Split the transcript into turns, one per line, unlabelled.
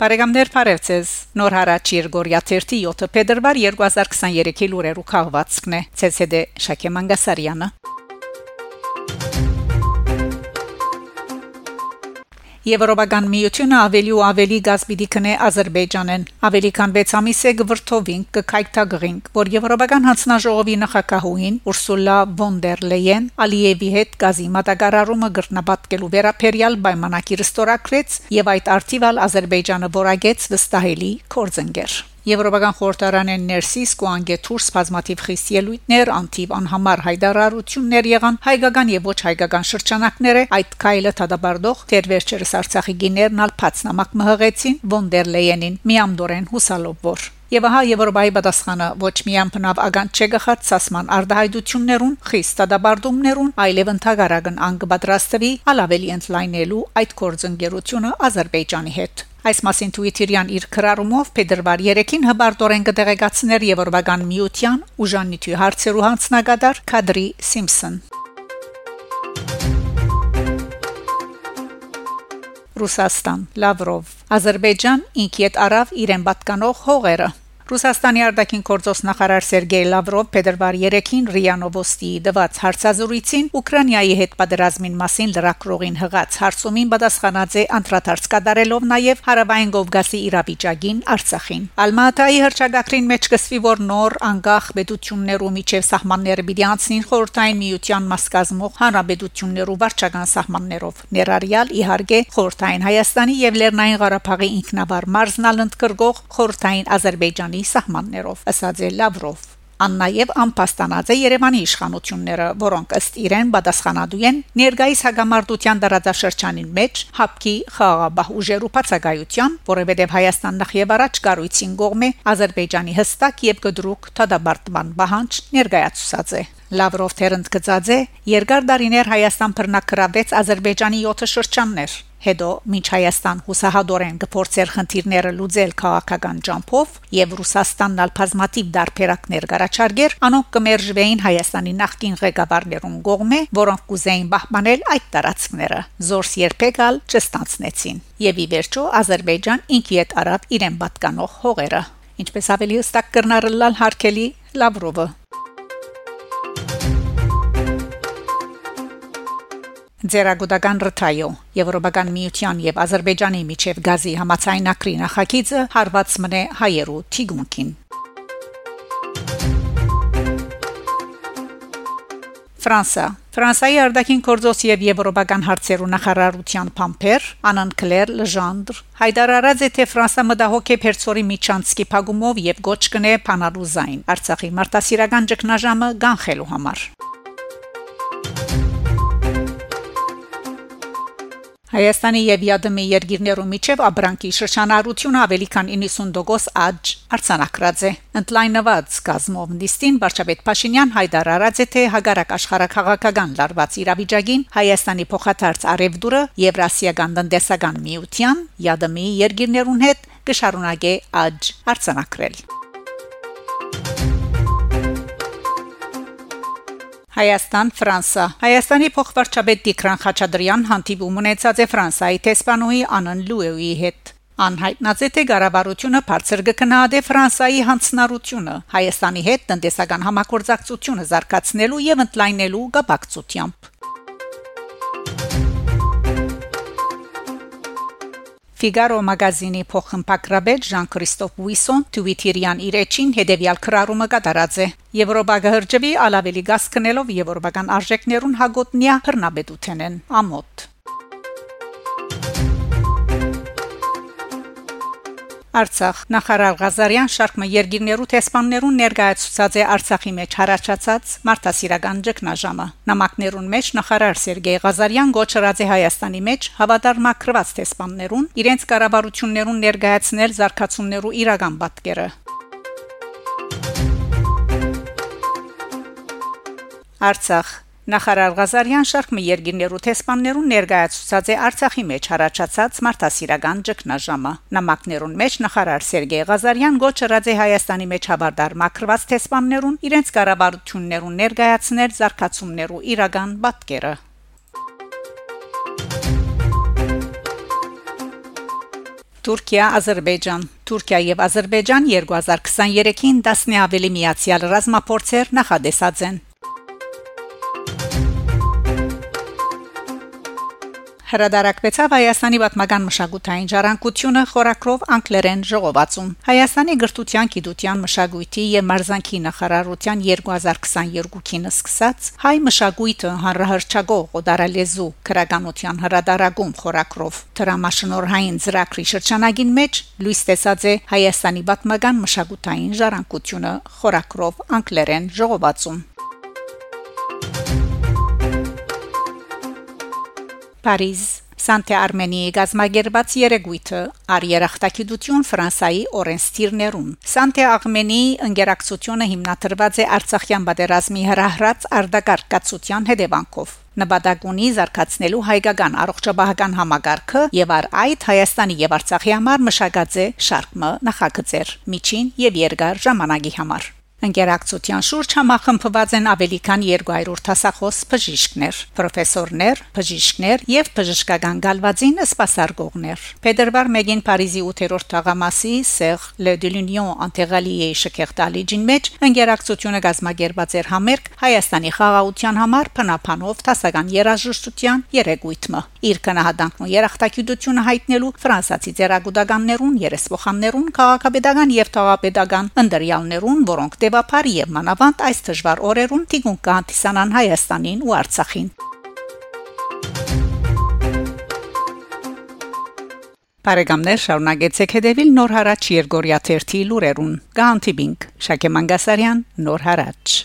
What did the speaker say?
Բարեկամներ Փարեվցես Նոր հարաճ Երգորիա 37 փետրվար 2023-ի լուրերու քաղվածքն է ՑՍԴ Շակե Մանգասարյանը Եվրոպական միությունը ավելի ու ավելի գազ պիտի քնե Ադրբեջանեն։ Ավելի քան 6 ամիս է գվրթովին կքայթագրինք, որ Եվրոպական հանձնաժողովի նախակահուին Ուրսուլա վոն դեր Լեյեն Ալիևի հետ գազի մատակարարումը գրնապատկելու վերապերյալ պայմանակիր ստորագրեց եւ այդ արտիվալ Ադրբեջանը որագեց վստահելի կորձընկեր։ Եվրոպական խորհրդարանեն ներսիս կոանգեթուր սպազմատիվ խիսիելույթներ անտիվ անհամար հայդարարություններ եղան հայկական եւ ոչ հայկական շրջանակները այդ քայլը թադաբարդող դեր վերջերս Արցախի գիներն ալփած նամակ մհղեցին վոն դեր Լեյենին միամդորեն հուսալով որ Եվ ահա Եվրոպայի պատասխանը ոչ միայն բնավ ագանց չգխած սասման արդահայտություններուն, խիստ դաբարդումներուն, այլև ընդհանրական անգպատրաստվի ալավելի ընդլայնելու այդ կորձընկերությունը Ադրբեջանի հետ։ Այս մասին Twitter-յան իր քրարումով Փետրվար 3-ին հբարտորեն կդեղեկացներ Եվրոպական միության ուժանիթի հարցերու հանձնագետար Քադրի Սիմփսոն։ Ռուսաստան Լավրով Ադրբեջան ինքիդ արավ իրեն պատկանող հողերը Ռուսաստանի արտաքին գործոստ նախարար Սերգեյ Լավրով փետրվար 3-ին ՌԻԱ Նովոստի դված հարցազրույցին Ուկրաինայի հետ պատերազմին մասին լրակրողին հղած հարցումին պատասխանած է անդրադարձ կատարելով նաև հարավային Կովկասի իրավիճակին Արցախին։ Ալմատայի հրճագակրին մեջ կսվի որ նոր անկախ պետություններու միջև սահմանները պիտի անցնին խորհրդային միության մաս կազմող հանրապետություններու վարչական սահմաններով։ Ներառյալ իհարկե խորհրդային Հայաստանի եւ Լեռնային Ղարաբաղի ինքնավար մարզնալ ընդգրկող խորհրդային Ադրբեջանի Երևանի սահմաններով, ասաց է Լավրով։ Ան նաև անփաստանած է Երևանի իշխանությունները, որոնք ըստ իրեն պատասխանատու են ներգայիս հագամարտության դարաձաշրջանին մեջ հապկի խաղաղապահ ուժերու բացակայության, որովհետև Հայաստան նախ եւ առաջ կառույցին կողմէ Ադրբեջանի հստակ եւ գդրուկ թադաբարտման բանջ ներկայացուցած է։ Լավրով թերընդ գծած է. Երկար դարիներ Հայաստան բռնակրավեց Ադրբեջանի 7 շրջաններ Հետո միջ Հայաստան հուսահատորեն գործեր խնդիրները լուծել քաղաքական ջամփով եւ Ռուսաստանն ալ բազմատիվ դարբերակներ գարաչարգեր, անոնք կմերժվեին Հայաստանի նախկին ղեկավարներուն կողմէ, որոնք կուզեին պահպանել այդ տարածքները։ Զորս երբեք ալ չստանցնեցին։ Եվ ի վերջո Ադրբեջան ինքիդ արավ իրեն պատկանող հողերը։ Ինչպես ավելի հստակ կրնարլալ հարկելի Լավրովը Ձերագուտական ռթայո Եվրոպական միության եւ Ադրբեջանի միջև գազի համացայնակրի նախագիծը հարված մնե հայերու թիգունքին Ֆրանսա. Ֆրանսայի արտաքին գործոս եւ եվրոպական հարցերու նախարարության փամփեր Անան Կլեր Լժանդր հայտարարած է թե Ֆրանսա մտահոգ է Փերցորի միջանցքի փակումով եւ գոչ կնե փանալու զայն Արցախի մարտահրավերական ճգնաժամը գանխելու համար Հայաստանի եւ ԵԱԴՄ-ի երկիրներու միջև աբրանքի շրջանառությունը ավելի քան 90% աճ արցանակրած է։ Ընդլայնված գազմով նիստին Վարչապետ Փաշինյան հայտարարած է թե հագարակ աշխարհակաղակական լարված իրավիճակին Հայաստանի փոխադարձ արևդուրը Եվրասիական տնտեսական միության ԵԱԴՄ-ի երկիրներուն հետ կշարունակե աճ արցանակրել։ Հայաստան Ֆրանսա Հայաստանի փոխվարչապետ Տիգրան Խաչատրյան հանդիպում ունեցած է Ֆրանսայի տեսփանուհի Անն Լուեի հետ Անհայտնած է թե ղարաբարությունը բարձր կգնահատե Ֆրանսայի հանցնառությունը Հայաստանի հետ տնտեսական համագործակցությունը զարգացնելու եւ ընդլայնելու գաբակցությամբ Figaro մագազինի փոխմփակրաբեջ Ժան-Քրիստոֆ Ուիսոն Twitter-յան իր էջին հետևյալ քրարումը կատարած է. Եվրոպա գհրջվի ալավելի գազ կնելով եվրոպական արժեքներուն հագոտնյա հրնաբեդութենեն ամոթ Արցախ. Նախարար Ղազարյան շարքը երկիրներու տեսփաններուն ներկայացուցած է Արցախի մեջ հարաճած մարդասիրական ճգնաժամը։ Նամակներուն մեջ նախարար Սերգեյ Ղազարյան գոչրած է Հայաստանի մեջ հավատարմակրված տեսփաններուն իրենց կառավարություններուն ներկայացնել զարգացումներու իրական պատկերը։ Արցախ Նախարար Ղազարյան շարքը երկիրներու տեսփաններուն ներկայացուցած է Արցախի մեջ հարաճած մարդասիրական ճգնաժամը։ Նամակներուն մեջ նախարար Սերգեյ Ղազարյան գոչրած է Հայաստանի մեջ հավարդար մակրված տեսփաններուն իրենց կառավարություններուն ներկայացնել զարգացումներու իրական պատկերը։ Թուրքիա, Ադրբեջան Թուրքիա եւ Ադրբեջան 2023-ին 10-ը ավելի միացյալ ռազմապորցեր նախադեсած են Հրադարակվեցավ Հայաստանի պատմական մշակութային ժառանգությունը խորակրով անկլերեն ժողովածում։ Հայաստանի գրթության, գիտության, մշակույթի եւ մարզանկի նախարարության 2022-ին սկսած հայ մշակույթը հանրահրճագող օդարալեզու քրագանության հրադարագում խորակրով դրամաշնորհային ծրագրի շրջանագին մեջ լույս տեսած է Հայաստանի պատմական մշակութային ժառանգությունը խորակրով անկլերեն ժողովածում Փարիզ Սանտե Արմենիի գազագերբաց երեգույթը ար երախտագիտություն Ֆրանսայի օրենստիրներուն Սանտե Արմենիի ընկերակցությունը հիմնադրված է Արցախյան պատերազմի հրահրած արդակարգացության հետևանքով նպատակունի զարգացնելու հայկական առողջապահական համագարքը եւ առ այդ Հայաստանի եւ Արցախի համար մշակած է շարքը նախագծեր միջին եւ երկար ժամանակի համար Ընկերակցության շուրջ համախմբված են ավելի քան 200 տասախոս բժիշկներ, պրոֆեսորներ, բժիշկներ եւ բժշկական գալվածին սպասարկողներ։ Փետրվար 1-ին Փարիզի 8-րդ թաղամասի Սեղ Le de l'Union Antéraliée շքեղտալիջին մեջ ընկերակցությունը գազմագերբած էր համերգ Հայաստանի խաղաղության համար փնապանով տասական երաժշտության երեկույթը։ Իր կնահատանքն երախտագիտությունը հայտնելու ֆրանսացի ծերագուտականներուն, երեսփոխաններուն, քաղաքապետական եւ թաղապետական ընդրյալներուն, որոնք հետևաբար եւ մանավանդ այս դժվար օրերուն թիգուն կանտիսանան Հայաստանին ու Արցախին։ Բարեկամներ շարունակեցեք հետևել Նոր հարաճ Երգորիա 1-ի լուրերուն։ Գանտիբինգ Շակե Մանգասարյան Նոր հարաճ